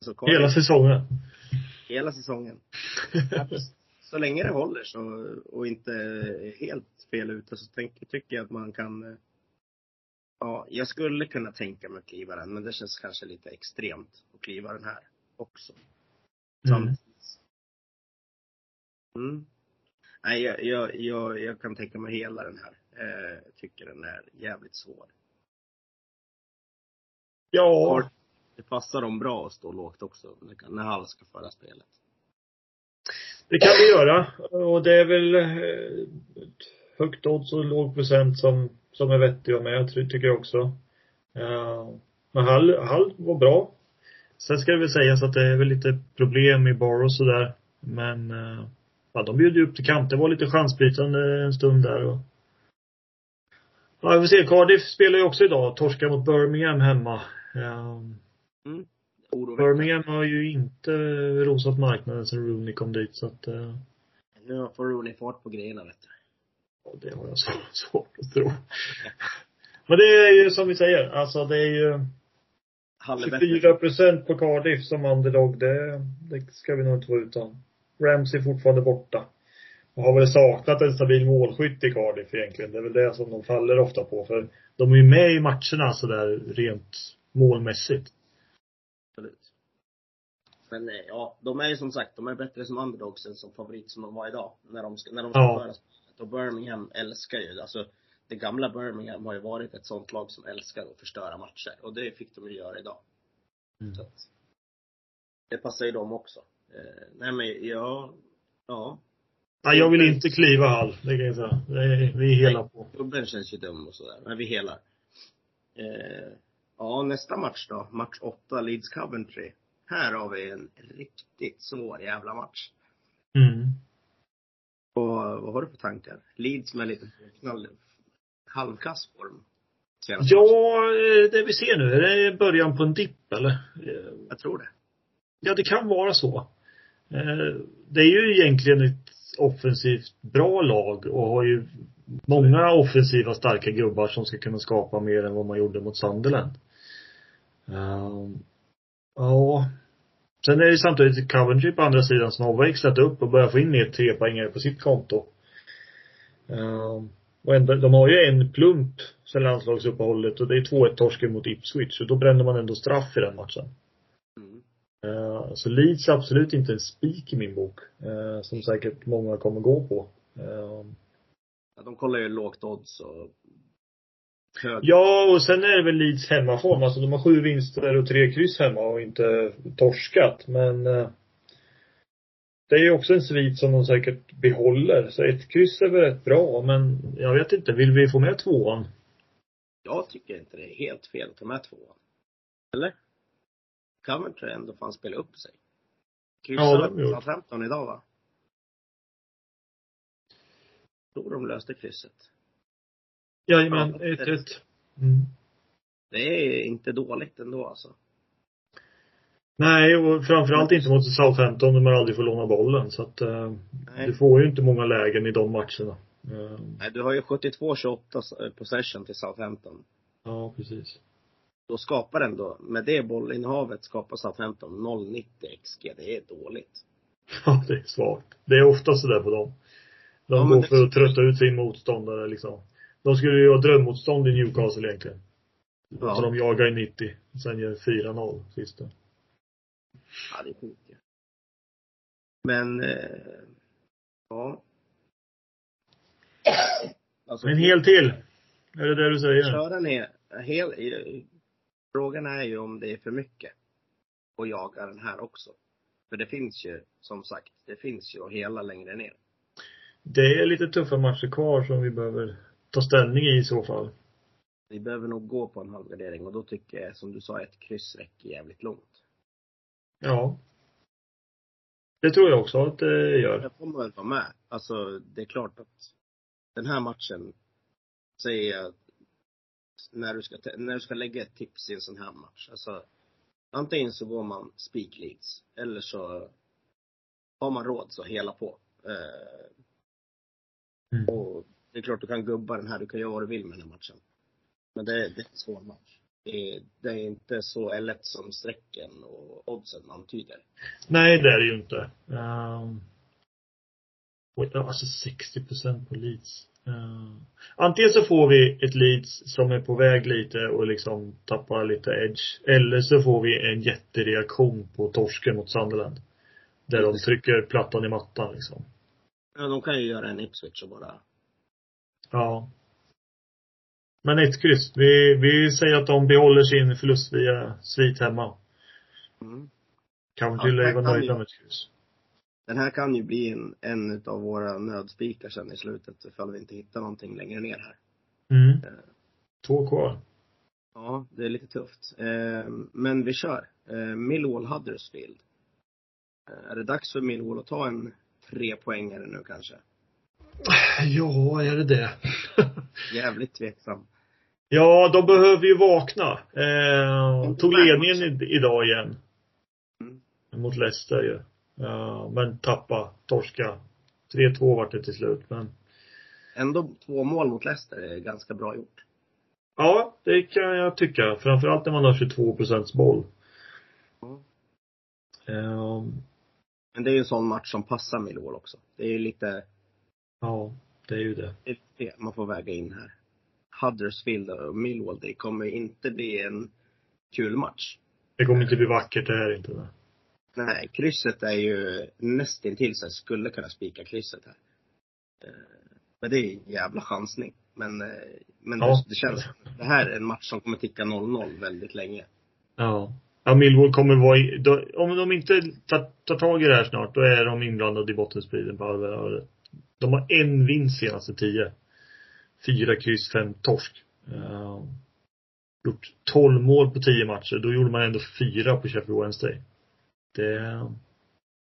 Speaker 1: Alltså, Cardiff,
Speaker 2: Hela säsongen.
Speaker 1: hela säsongen. så länge det håller så, och inte är helt fel ute så tänk, tycker jag att man kan Ja, jag skulle kunna tänka mig att kliva den, men det känns kanske lite extremt att kliva den här också.
Speaker 2: Mm.
Speaker 1: Samtidigt. Mm. Nej, jag, jag, jag, jag kan tänka mig hela den här. Eh, jag tycker den är jävligt svår.
Speaker 2: Ja.
Speaker 1: Det passar dem bra att stå lågt också, när- Hall ska föra spelet.
Speaker 2: Det kan vi göra. Och det är väl eh, högt odds och låg procent som, som är vettiga med, jag tycker jag också. Ja. Men Hall, Hall var bra. Sen ska det väl sägas att det är väl lite problem i bar och sådär. Men eh, ja, de bjöd ju upp till kamp. Det var lite chansbrytande en stund där och Ja, vi får se. Cardiff spelar ju också idag. Torskar mot Birmingham hemma. Ja,
Speaker 1: Mm.
Speaker 2: Birmingham har ju inte rosat marknaden sen Rooney kom dit så att eh,
Speaker 1: Nu får Rooney fart på grejerna vet du.
Speaker 2: Ja, det har jag så svårt att tro. Men det är ju som vi säger, alltså det är ju
Speaker 1: Hall är
Speaker 2: 24
Speaker 1: bättre.
Speaker 2: procent på Cardiff som underdog. Det, det ska vi nog inte vara utan. Rams är fortfarande borta. Och har väl saknat en stabil målskytt i Cardiff egentligen. Det är väl det som de faller ofta på. För de är ju med i matcherna sådär rent målmässigt.
Speaker 1: Absolut. Men eh, ja, de är ju som sagt, de är bättre som underdogs än som favorit som de var idag. När de ska, när de ska
Speaker 2: Ja.
Speaker 1: föra spelet. Och Birmingham älskar ju, alltså det gamla Birmingham har ju varit ett sånt lag som älskar att förstöra matcher. Och det fick de ju göra idag.
Speaker 2: Mm.
Speaker 1: Så att, det passar ju dem också. Eh, nej men ja, ja.
Speaker 2: Nej, jag vill inte kliva Hall, det kan jag säga. Vi är hela på.
Speaker 1: Klubben känns ju dum och sådär, men vi helar. Eh, ja, nästa match då. Match 8, Leeds Coventry. Här har vi en riktigt svår jävla match.
Speaker 2: Mm.
Speaker 1: Och vad har du för tankar? Leeds med lite halvkass form.
Speaker 2: Ja, eh, det vi ser nu, är det början på en dipp eller?
Speaker 1: Jag tror det.
Speaker 2: Ja, det kan vara så. Eh, det är ju egentligen ett offensivt bra lag och har ju många offensiva starka gubbar som ska kunna skapa mer än vad man gjorde mot Sunderland. Ehm, ja. Sen är det samtidigt Coventry på andra sidan som har växlat upp och börjat få in mer trepoängare på sitt konto. Ehm, och ändå, de har ju en plump sen landslagsuppehållet och det är 2-1 torsken mot Ipswich och då brände man ändå straff i den matchen. Eh, Så Leeds är absolut inte en spik i min bok. eh, Som säkert många kommer gå på. Eh,
Speaker 1: Ja, de kollar ju lågt odds och hög.
Speaker 2: Ja, och sen är det väl Leeds hemmaform. Alltså de har sju vinster och tre kryss hemma och inte torskat. Men det är ju också en svit som de säkert behåller. Så ett kryss är väl rätt bra, men jag vet inte. Vill vi få med tvåan?
Speaker 1: Jag tycker inte det är helt fel att ta med tvåan. Eller? Coventry ändå fan spela upp sig.
Speaker 2: Ja,
Speaker 1: Kryssade
Speaker 2: de har gjort.
Speaker 1: ja, 15 idag va? Tror de löste krysset.
Speaker 2: Jajamän,
Speaker 1: Ja,
Speaker 2: 1-1. Mm.
Speaker 1: Det är inte dåligt ändå alltså.
Speaker 2: Nej, och framförallt inte mot Southampton där man aldrig får låna bollen. Så att eh, du får ju inte många lägen i de matcherna. Eh,
Speaker 1: Nej, du har ju 72-28 possession till Southampton.
Speaker 2: ja, precis.
Speaker 1: Då skapar ändå, med det bollinnehavet skapar Southampton 0,90 XG. Det är dåligt.
Speaker 2: Ja, det är svagt. Det är ofta sådär på dem. De
Speaker 1: Ja,
Speaker 2: går
Speaker 1: det-
Speaker 2: för att trötta ut sin motståndare liksom. De skulle ju ha drömmotstånd i Newcastle egentligen.
Speaker 1: Ja.
Speaker 2: Så de jagar i 90. Sen gör 4-0 sista.
Speaker 1: Ja, det är sjukt ju. Men, eh, ja. Alltså,
Speaker 2: En hel till. Är det det du säger?
Speaker 1: köra ner, hel, frågan är ju om det är för mycket att jaga den här också. För det finns ju, som sagt, det finns ju hela längre ner.
Speaker 2: Det är lite tuffa matcher kvar som vi behöver ta ställning i i så fall.
Speaker 1: Vi behöver nog gå på en halvgardering och då tycker jag, som du sa, ett kryss räcker jävligt långt.
Speaker 2: Ja. Det tror jag också att det gör.
Speaker 1: Det får man väl vara med. Alltså, det är klart att den här matchen, säger jag, när du ska, när du ska lägga ett tips i en sån här match. Alltså, antingen så går man speak leads, eller så har man råd så hela på. Eh,
Speaker 2: Mm.
Speaker 1: och det är klart du kan gubba den här, du kan göra vad du vill med den här matchen. Men det, det är en svår match. Det är, det är inte så lätt som strecken och oddsen antyder.
Speaker 2: Nej, det är det ju inte. Um, alltså 60 procent på Leeds. Uh, antingen så får vi ett Leeds som är på väg lite och liksom tappar lite edge. Eller så får vi en jättereaktion på torsken mot Sunderland. Där de trycker plattan i mattan liksom.
Speaker 1: Ja, de kan ju göra en Ipswich och bara
Speaker 2: Ja. Men ett kryss. Vi, vi säger att de behåller sin förlustfria svit hemma.
Speaker 1: mm.
Speaker 2: Kanske
Speaker 1: Ja,
Speaker 2: lär vara nöjda med ett kryss.
Speaker 1: Den här kan ju bli en, en av våra nödspikar sen i slutet ifall vi inte hittar någonting längre ner här.
Speaker 2: Mm. Två kvar.
Speaker 1: Ja, det är lite tufft. Eh, men vi kör. Eh, Millwall Huddersfield. Eh, är det dags för Millwall att ta en tre poängare nu kanske?
Speaker 2: Ja, är det det?
Speaker 1: Jävligt tveksam.
Speaker 2: ja, de behöver ju vakna. Eh, tog ledningen idag igen.
Speaker 1: Mm.
Speaker 2: Mot Leicester ju. Ja, men tappa, torska. 3-2 vart det till slut, men
Speaker 1: Ändå två mål mot Leicester är ganska bra gjort.
Speaker 2: ja, det kan jag tycka. Framförallt när man har 22 procents boll.
Speaker 1: Mm.
Speaker 2: Eh,
Speaker 1: Men det är ju en sån match som passar Millwall också. Det är ju lite,
Speaker 2: ja, det är ju det.
Speaker 1: det är det man får väga in här. Huddersfield och Millwall, det kommer inte bli en kul match.
Speaker 2: Det kommer inte bli vackert det här inte. Nej.
Speaker 1: Nej, krysset är ju nästintill så jag skulle kunna spika krysset här. Eh, Men det är en jävla chansning. Men, eh, men
Speaker 2: Ja.
Speaker 1: det, känns, det här är en match som kommer ticka 0-0 väldigt länge.
Speaker 2: Ja. Ja, Millwall kommer vara i, då, om de inte tar, tar tag i det här snart, då är de inblandade i bottenstriden på allvar. De har en vinst senaste tio. Fyra kryss, fem torsk. Uh, gjort 12 mål på 10 matcher. Då gjorde man ändå fyra på Sheffield Wednesday. Det,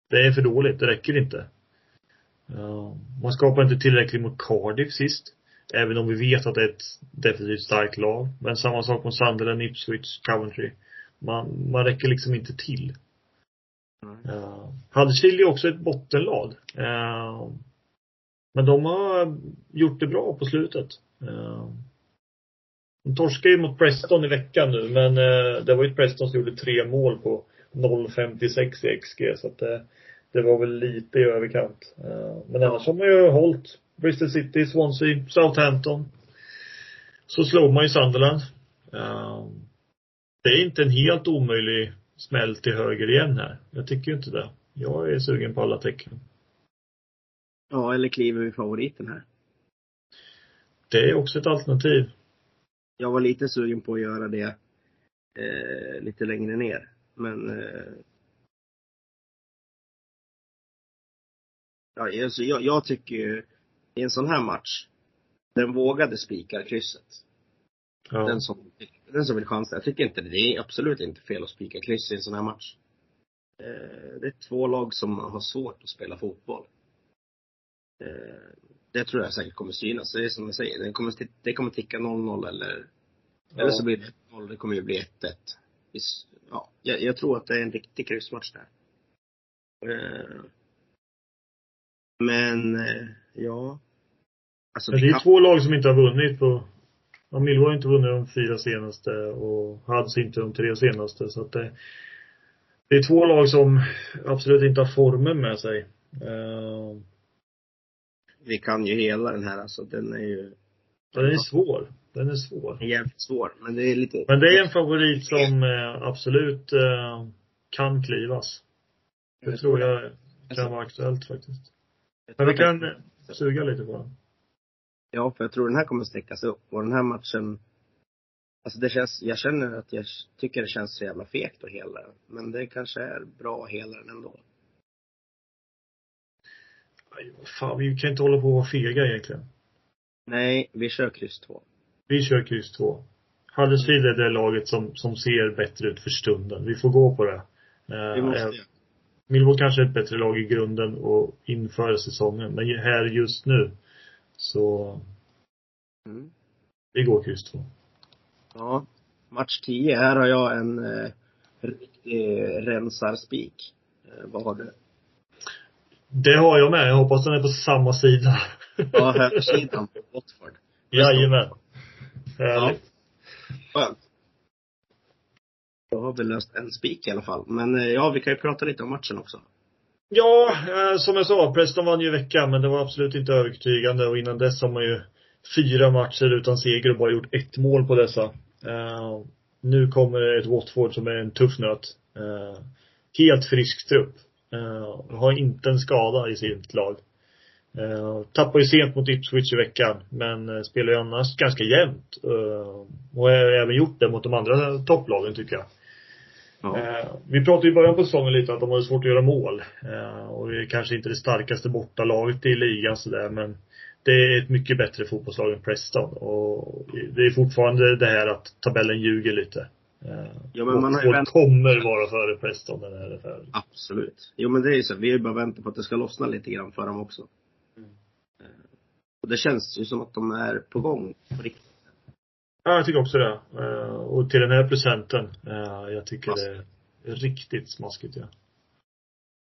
Speaker 2: det är för dåligt. Det räcker inte. Man skapar inte tillräckligt mot Cardiff sist. Även om vi vet att det är ett definitivt starkt lag. Men samma sak mot Sunderland, Ipswich, Coventry. Man, man räcker liksom inte till. Uh, Huddersfield är också ett bottenlag. Uh, men de har gjort det bra på slutet. Uh, de torskade ju mot Preston i veckan nu, men uh, det var ju Preston som gjorde tre mål på 0,56 i XG, så att det, det var väl lite i överkant. Uh, men annars har man ju hållit Bristol City, Swansea, Southampton. Så slog man ju Sunderland. Uh, det är inte en helt omöjlig smäll till höger igen här. Jag tycker ju inte det. Jag är sugen på alla tecken.
Speaker 1: Ja, eller kliver vi favoriten här?
Speaker 2: Det är också ett alternativ.
Speaker 1: Jag var lite sugen på att göra det eh, lite längre ner. Men eh, ja, alltså, jag, jag tycker ju i en sån här match, den vågade spikar krysset.
Speaker 2: Ja.
Speaker 1: Den som, den som vill chansa. Jag tycker inte det. Är absolut inte fel att spika kryss i en sån här match. Eh, det är två lag som har svårt att spela fotboll. Eh, det tror jag säkert kommer synas. Det är som jag säger, det kommer, det kommer ticka 0-0 eller, eller så blir det 0 Det kommer ju bli 1-1. Ja, jag, jag tror att det är en riktig kryssmatch där. Eh, men, eh, ja. Alltså,
Speaker 2: Men det är
Speaker 1: kan-
Speaker 2: två lag som inte har vunnit på Ja, Millwall har inte vunnit de fyra senaste och Huds inte de tre senaste. Så att det, det är två lag som absolut inte har formen med sig. Uh,
Speaker 1: vi kan ju hela den här alltså. Den är ju
Speaker 2: ja, den är svår. Den är svår.
Speaker 1: jävligt svår. Men det är lite
Speaker 2: Men det är en favorit som eh, absolut eh, kan klivas. Det tror jag kan vara aktuellt faktiskt.
Speaker 1: jag
Speaker 2: Men vi
Speaker 1: att-
Speaker 2: kan eh, suga lite på den.
Speaker 1: Ja, för jag tror den här kommer sträckas upp. Och den här matchen Alltså det känns, jag känner att jag tycker det känns så jävla fegt att hela den. Men det kanske är bra att hela den ändå.
Speaker 2: Aj, fan, vi kan inte hålla på och vara fega egentligen.
Speaker 1: Nej, vi kör kryss två.
Speaker 2: Vi kör kryss två. Huddersfield är det laget som, som ser bättre ut för stunden. Vi får gå på det. Eh,
Speaker 1: Vi måste
Speaker 2: eh, Millwall kanske är ett bättre lag i grunden och inför säsongen. Men här just nu så
Speaker 1: mm.
Speaker 2: vi går kryss två.
Speaker 1: Ja. Match 10, här har jag en eh, riktig rensarspik. Eh, vad har du?
Speaker 2: Det har jag med. Jag hoppas den är på samma sida.
Speaker 1: Ja, högersidan på Watford.
Speaker 2: Jajamän. Härligt.
Speaker 1: Skönt. Då har vi löst en spik i alla fall. Men eh, ja, vi kan ju prata lite om matchen också.
Speaker 2: Ja, eh, som jag sa, Preston vann ju veckan men det var absolut inte övertygande och innan dess har man ju fyra matcher utan seger och bara gjort ett mål på dessa. Eh, nu kommer ett Watford som är en tuff nöt. Eh, helt frisk trupp. Eh, har inte en skada i sitt lag. Eh, tappar ju sent mot Ipswich i veckan men eh, spelar ju annars ganska jämnt. Eh, och har även gjort det mot de andra topplagen tycker jag.
Speaker 1: Ja.
Speaker 2: Vi pratade i början på säsongen lite att de hade svårt att göra mål. Och det är kanske inte det starkaste bortalaget i ligan sådär men det är ett mycket bättre fotbollslag än Preston. Och det är fortfarande det här att tabellen ljuger lite.
Speaker 1: Ja, men man har ju vänt-
Speaker 2: kommer vara före Preston den här affären.
Speaker 1: Absolut. Jo men det är ju så. Vi är ju bara väntar på att det ska lossna lite grann för dem också.
Speaker 2: Mm.
Speaker 1: Och det känns ju som att de är på gång på riktigt.
Speaker 2: Ja, jag tycker också det. Eh, och till den här procenten, eh, jag tycker det är riktigt smaskigt ja.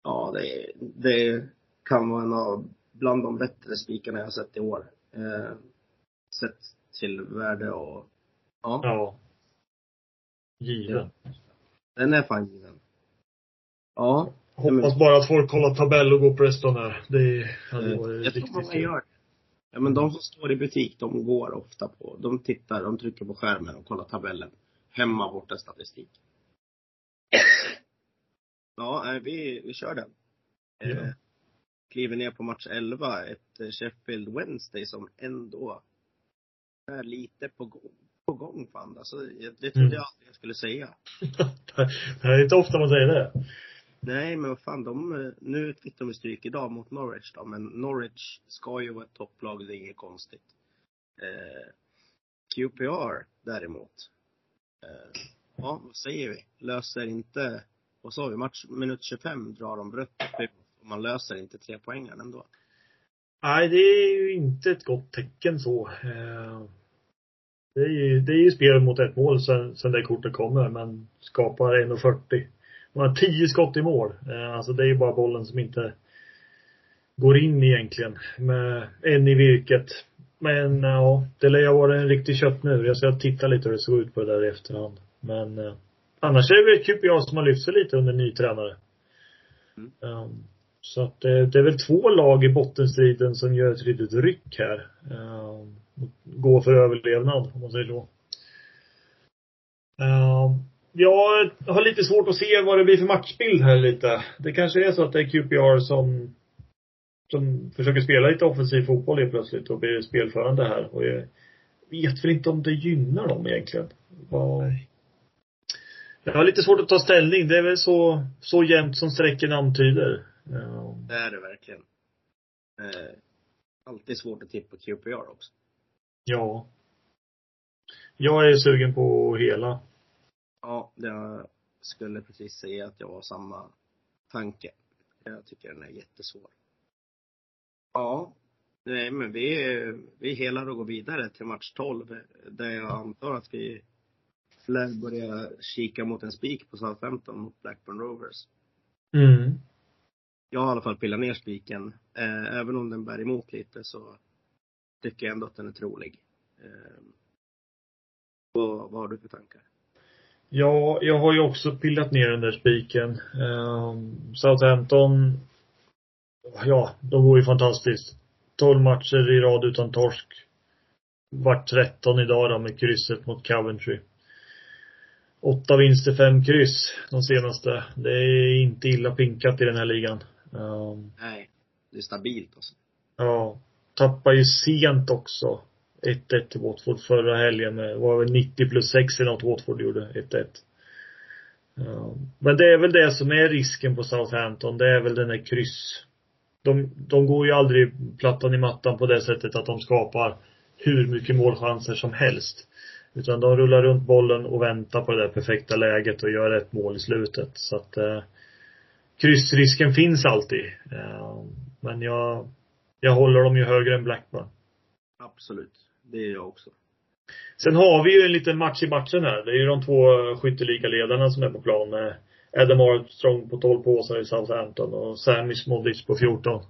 Speaker 1: Ja, det, det kan vara en av, bland de bättre spikarna jag har sett i år. Eh, sett till värde och, ja,
Speaker 2: Ja. Given.
Speaker 1: den är fan given. Ja.
Speaker 2: Hoppas bara att folk kollar tabell och går Preston här. Det hade
Speaker 1: Eh,
Speaker 2: varit
Speaker 1: jag tror
Speaker 2: riktigt
Speaker 1: många gör. Ja men de som står i butik, de går ofta på, de tittar, de trycker på skärmen och kollar tabellen. Hemma, borta, statistik. Ja, eh, vi, vi kör den. Eh,
Speaker 2: Ja.
Speaker 1: kliver ner på match 11, ett eh, Sheffield Wednesday som ändå är lite på gång. På gång fan. Alltså, det trodde
Speaker 2: Mm.
Speaker 1: jag aldrig jag skulle säga.
Speaker 2: det är inte ofta man säger det.
Speaker 1: Nej, men vad fan, de, eh, nu fick de ju stryk idag mot Norwich då, men Norwich ska ju vara ett topplag, det är inget konstigt. Eh, QPR däremot. Eh, ja, vad säger vi? Löser inte, vad sa vi, match, minut 25 drar de rött och man löser inte tre poängen ändå.
Speaker 2: Nej, det är ju inte ett gott tecken så. Eh, Det är ju, det är ju spel mot ett mål sen, sen det kortet kommer, men skapar 1,40. Man har 10 skott i mål. Eh, Alltså det är ju bara bollen som inte går in egentligen. Med en i virket. Men ja, det lär ju ha varit en riktig köttmur. Jag ska titta lite hur det såg ut på det där i efterhand. Men eh, annars är det väl QPR som har lyft sig lite under ny tränare.
Speaker 1: Mm.
Speaker 2: Um, så att det, det är väl två lag i bottenstriden som gör ett litet ryck här. Um, går för överlevnad, om man säger så. Um, jag har lite svårt att se vad det blir för matchbild här lite. Det kanske är så att det är QPR som som försöker spela lite offensiv fotboll helt plötsligt och blir spelförande här. Och jag vet väl inte om det gynnar dem egentligen. Jag har lite svårt att ta ställning. Det är väl så, så jämnt som strecken antyder. Ja.
Speaker 1: Det är det verkligen. Eh, alltid svårt att tippa QPR också.
Speaker 2: ja. Jag är sugen på hela.
Speaker 1: Ja, jag skulle precis säga att jag har samma tanke. Jag tycker den är jättesvår. Ja, nej men vi, vi helar och går vidare till match 12 där jag antar att vi lär börja kika mot en spik på Southampton mot Blackburn Rovers.
Speaker 2: Mm.
Speaker 1: Jag har i alla fall pillat ner spiken. Eh, även om den bär emot lite så tycker jag ändå att den är trolig. Eh, vad, vad har du för tankar?
Speaker 2: Ja, jag har ju också pillat ner den där spiken. Um, Southampton, ja, de går ju fantastiskt. 12 matcher i rad utan torsk. Vart 13 idag då med krysset mot Coventry. Åtta vinster, fem kryss de senaste. Det är inte illa pinkat i den här ligan. Um,
Speaker 1: Nej, det är stabilt alltså.
Speaker 2: ja. Tappar ju sent också. 1-1 till Watford förra helgen det var väl 90 plus 6 eller något Watford gjorde, 1-1. Men det är väl det som är risken på Southampton. Det är väl den där kryss. De, de går ju aldrig plattan i mattan på det sättet att de skapar hur mycket målchanser som helst. Utan de rullar runt bollen och väntar på det där perfekta läget och gör ett mål i slutet. Så att eh, kryssrisken finns alltid. Eh, men jag, jag håller dem ju högre än Blackburn.
Speaker 1: Absolut. Det är jag också.
Speaker 2: Sen har vi ju en liten match i matchen här. Det är ju de två skytteligaledarna som är på plan med Adam Armstrong på 12 påsar i Southampton och Sami Smodic på 14.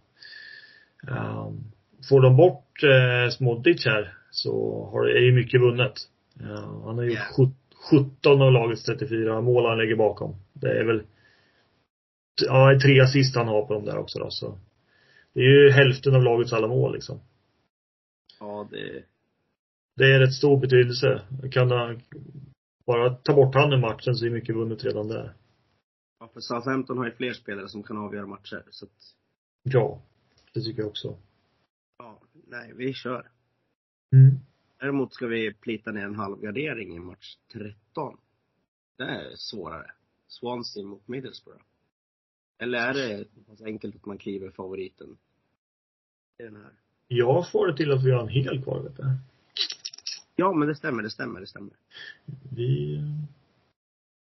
Speaker 2: Um, får de bort eh, Smodic här så har är ju mycket vunnet. Uh, han har
Speaker 1: Yeah.
Speaker 2: 17 av lagets 34 mål han lägger bakom. Det är väl Ja, tre assist han har på dem där också då, så. Det är ju hälften av lagets alla mål liksom.
Speaker 1: Ja, det,
Speaker 2: Det är rätt stor betydelse. Kan han bara ta bort han ur matchen så är mycket vunnet redan där.
Speaker 1: ja, för Southampton har ju fler spelare som kan avgöra matcher. Så att,
Speaker 2: Ja, det tycker jag också.
Speaker 1: ja, nej, vi kör.
Speaker 2: Mm.
Speaker 1: Däremot ska vi plita ner en halvgardering i match 13. Det är svårare. Swansea mot Middlesbrough. Eller är det så enkelt att man kliver favoriten i den här?
Speaker 2: Jag får det till att vi har en hel kvar, vet du.
Speaker 1: Ja, men det stämmer, det stämmer, det stämmer.
Speaker 2: Vi...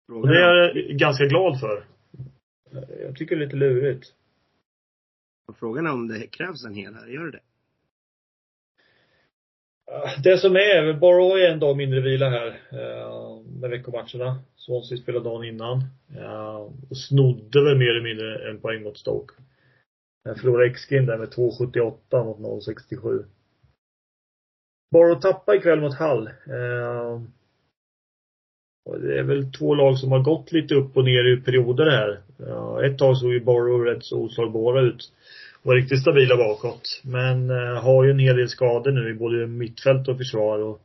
Speaker 1: Frågan
Speaker 2: det är jag ganska glad för. Jag tycker det är lite lurigt.
Speaker 1: frågan är om det krävs en hel här, gör det det?
Speaker 2: Som är, Borough är en dag mindre vila här eh, med veckomatcherna. Swansea spelade dagen innan. Eh, och snodde väl mer eller mindre en poäng mot Stoke. Jag förlorade XG'n där med 2,78 mot 0,67. Borough tappar ikväll mot Hall. Eh, det är väl två lag som har gått lite upp och ner i perioder här. Eh, ett tag såg ju Borough rätt så oslagbara ut. Var riktigt stabila bakåt. Men eh, har ju en hel del skador nu i både mittfält och försvar och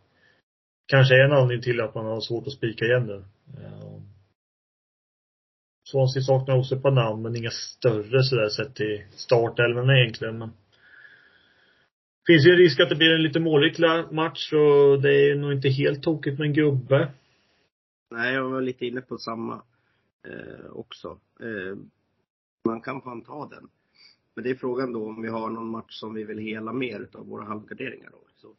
Speaker 2: kanske är en anledning till att man har svårt att spika igen nu. Eh, Swansea saknar också ett par namn men inga större sådär sett till startelvorna egentligen men Finns ju en risk att det blir en lite målrik match och det är nog inte helt tokigt med en gubbe.
Speaker 1: Nej, jag var lite inne på samma eh, också. Eh, man kan fan ta den. Men det är frågan då om vi har någon match som vi vill hela mer utav våra halvgarderingar då. Så,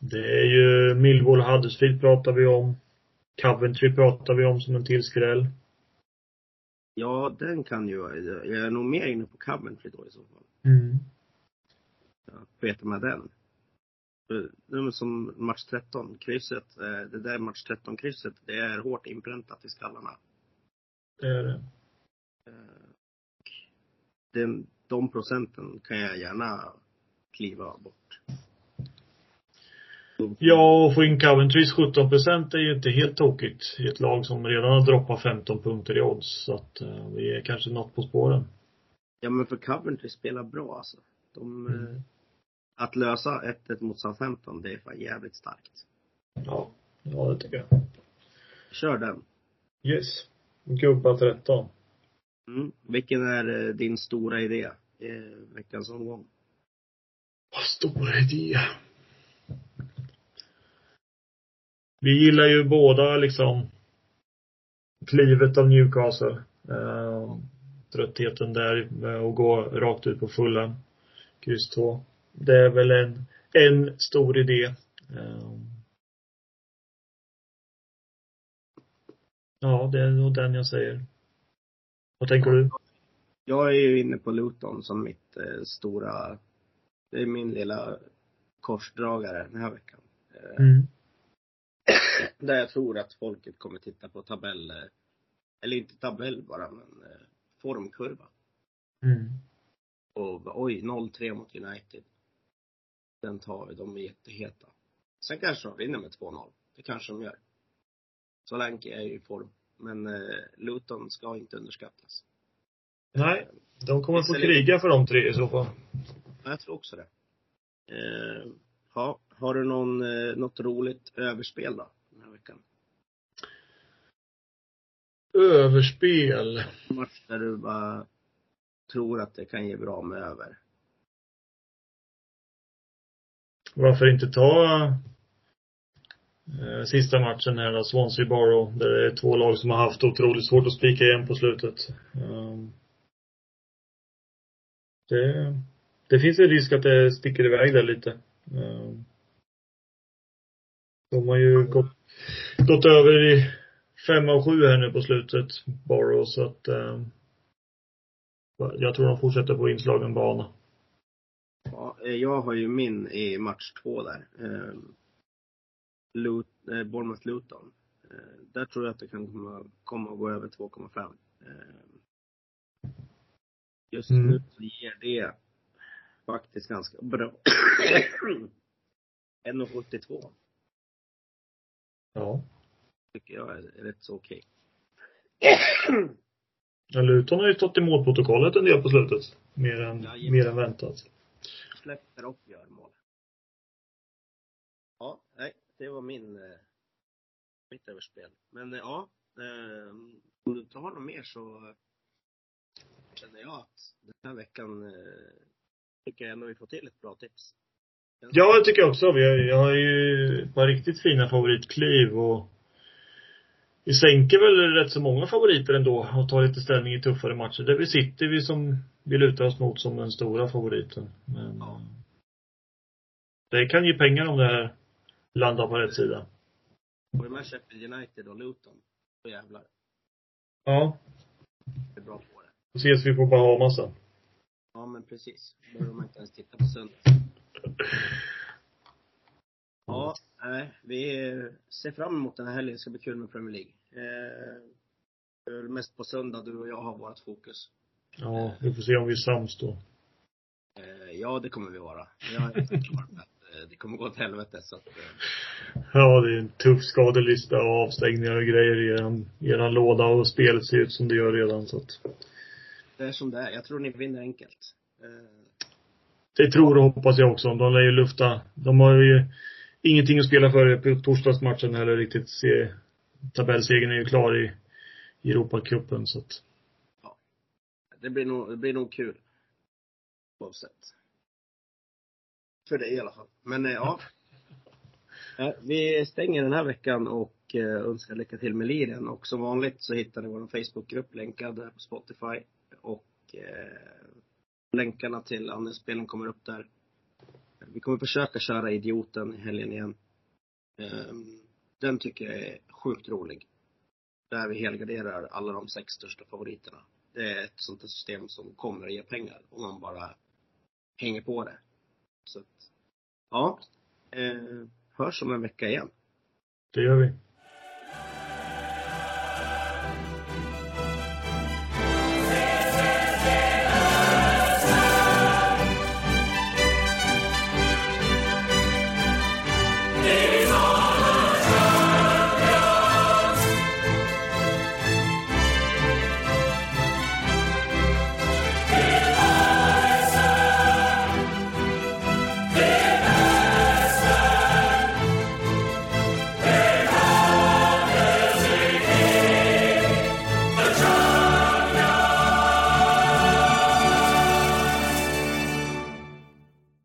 Speaker 2: Det är ju Millwall och Huddersfield pratar vi om. Coventry pratar vi om som en till skräll.
Speaker 1: ja, den kan ju, jag är nog mer inne på Coventry då i så fall.
Speaker 2: Mm.
Speaker 1: Peta med den. Är som match 13, krysset, eh, det där match 13 krysset, det är hårt inpräntat i skallarna.
Speaker 2: Det är det.
Speaker 1: Eh, Den, de procenten kan jag gärna kliva bort.
Speaker 2: Ja, och få in Coventrys 17 procent är ju inte helt tokigt i ett lag som redan har droppat 15 punkter i odds. Så att eh, vi är kanske något på spåren.
Speaker 1: Ja men för Coventry spelar bra alltså. De,
Speaker 2: Mm.
Speaker 1: Eh, att lösa 1-1 mot Southampton, det är fan jävligt starkt.
Speaker 2: Ja, ja det tycker jag.
Speaker 1: Kör den.
Speaker 2: Yes. Gubba 13.
Speaker 1: Mm. Vilken är eh, din stora idé i veckans omgång?
Speaker 2: Vad stor idé. Vi gillar ju båda liksom klivet av Newcastle. Eh, tröttheten där med att gå rakt ut på fullen. Kryss 2. Det är väl en, en stor idé. Eh, ja, det är nog den jag säger. Vad tänker du?
Speaker 1: Jag är ju inne på Luton som mitt eh, stora, det är min lilla korsdragare den här veckan. Eh,
Speaker 2: Mm.
Speaker 1: där jag tror att folket kommer titta på tabeller, eller inte tabell bara, men eh, formkurva.
Speaker 2: Mm.
Speaker 1: Och oj, 0-3 mot United. Den tar vi, de är jätteheta. Sen kanske de vinner med 2-0. Det kanske de gör. Solanke är i form. Men eh, Luton ska inte underskattas.
Speaker 2: Nej, de kommer få kriga för de tre i så fall.
Speaker 1: Ja, Jag tror också det. Eh, ja, har du någon, eh, något roligt överspel då? Den här veckan?
Speaker 2: Överspel.
Speaker 1: En match där du bara tror att det kan ge bra med över.
Speaker 2: Varför inte ta eh, sista matchen här då, Swansea Borough, där det är två lag som har haft otroligt svårt att spika igen på slutet. Um, det, det finns en risk att det sticker iväg där lite. Um, de har ju gått, gått över i fem av sju här nu på slutet, Borough, så att um, jag tror de fortsätter på inslagen bana.
Speaker 1: Ja, eh, jag har ju min i match två där. Eh, Lut, eh, Bournemouth Luton. Eh, där tror jag att det kan komma, komma att gå över 2,5. Eh, just
Speaker 2: Mm.
Speaker 1: nu så ger det faktiskt ganska bra. 1,72
Speaker 2: Ja.
Speaker 1: tycker jag är rätt så okej.
Speaker 2: Ja, Luton har ju stått i målprotokollet en del på slutet. Mer än,
Speaker 1: Jajamän.
Speaker 2: mer än väntat.
Speaker 1: Släpper och gör mål. Ja, nej, det var min, eh, mitt överspel. Men eh, ja, eh, om du inte har något mer så känner jag att den här veckan eh, tycker jag ändå vi får till ett bra tips.
Speaker 2: Ja, det tycker jag också. Vi har, jag har ju ett par riktigt fina favoritkliv och vi sänker väl rätt så många favoriter ändå och tar lite ställning i tuffare matcher. Där vi sitter vi som vi lutar oss mot som den stora favoriten. Men
Speaker 1: Ja.
Speaker 2: det kan ge pengar om det här landar på rätt sida.
Speaker 1: Får du med Sheffield United och Luton, då jävlar.
Speaker 2: Ja.
Speaker 1: Det är bra på det.
Speaker 2: Då ses vi på Bahamas sen.
Speaker 1: Ja, men precis. Då behöver man inte ens titta på söndag. Ja, nej, vi ser fram emot den här helgen. Det ska bli kul med Premier League. Eh, det är mest på söndag du och jag har vårt fokus.
Speaker 2: Ja, vi får se om vi är sams då.
Speaker 1: Eh, ja, det kommer vi vara. Jag är helt klar med att eh, det kommer gå åt helvete så att,
Speaker 2: Ja, det är en tuff skadelista och avstängningar och grejer i eran, eran låda och spelet ser ut som det gör redan så att
Speaker 1: det är som det är. Jag tror ni vinner enkelt.
Speaker 2: Det tror och hoppas jag också. De lär ju lufta. De har ju ingenting att spela för på torsdagsmatchen heller riktigt. Se, tabellsegern är ju klar i, i Europacupen så att.
Speaker 1: det blir nog, det blir nog kul. Oavsett. För det i alla fall. Men eh, ja. Eh, Vi stänger den här veckan och eh, önskar lycka till med liren. Och som vanligt så hittar ni vår Facebookgrupp länkad där på Spotify. Och eh, länkarna till andelsspelen kommer upp där. Vi kommer försöka köra Idioten i helgen igen. Ehm, den tycker jag är sjukt rolig. Där vi helgarderar alla de sex största favoriterna. Det är ett sånt system som kommer att ge pengar om man bara hänger på det. Så att, ja. Ehm, hörs om en vecka igen.
Speaker 2: Det gör vi.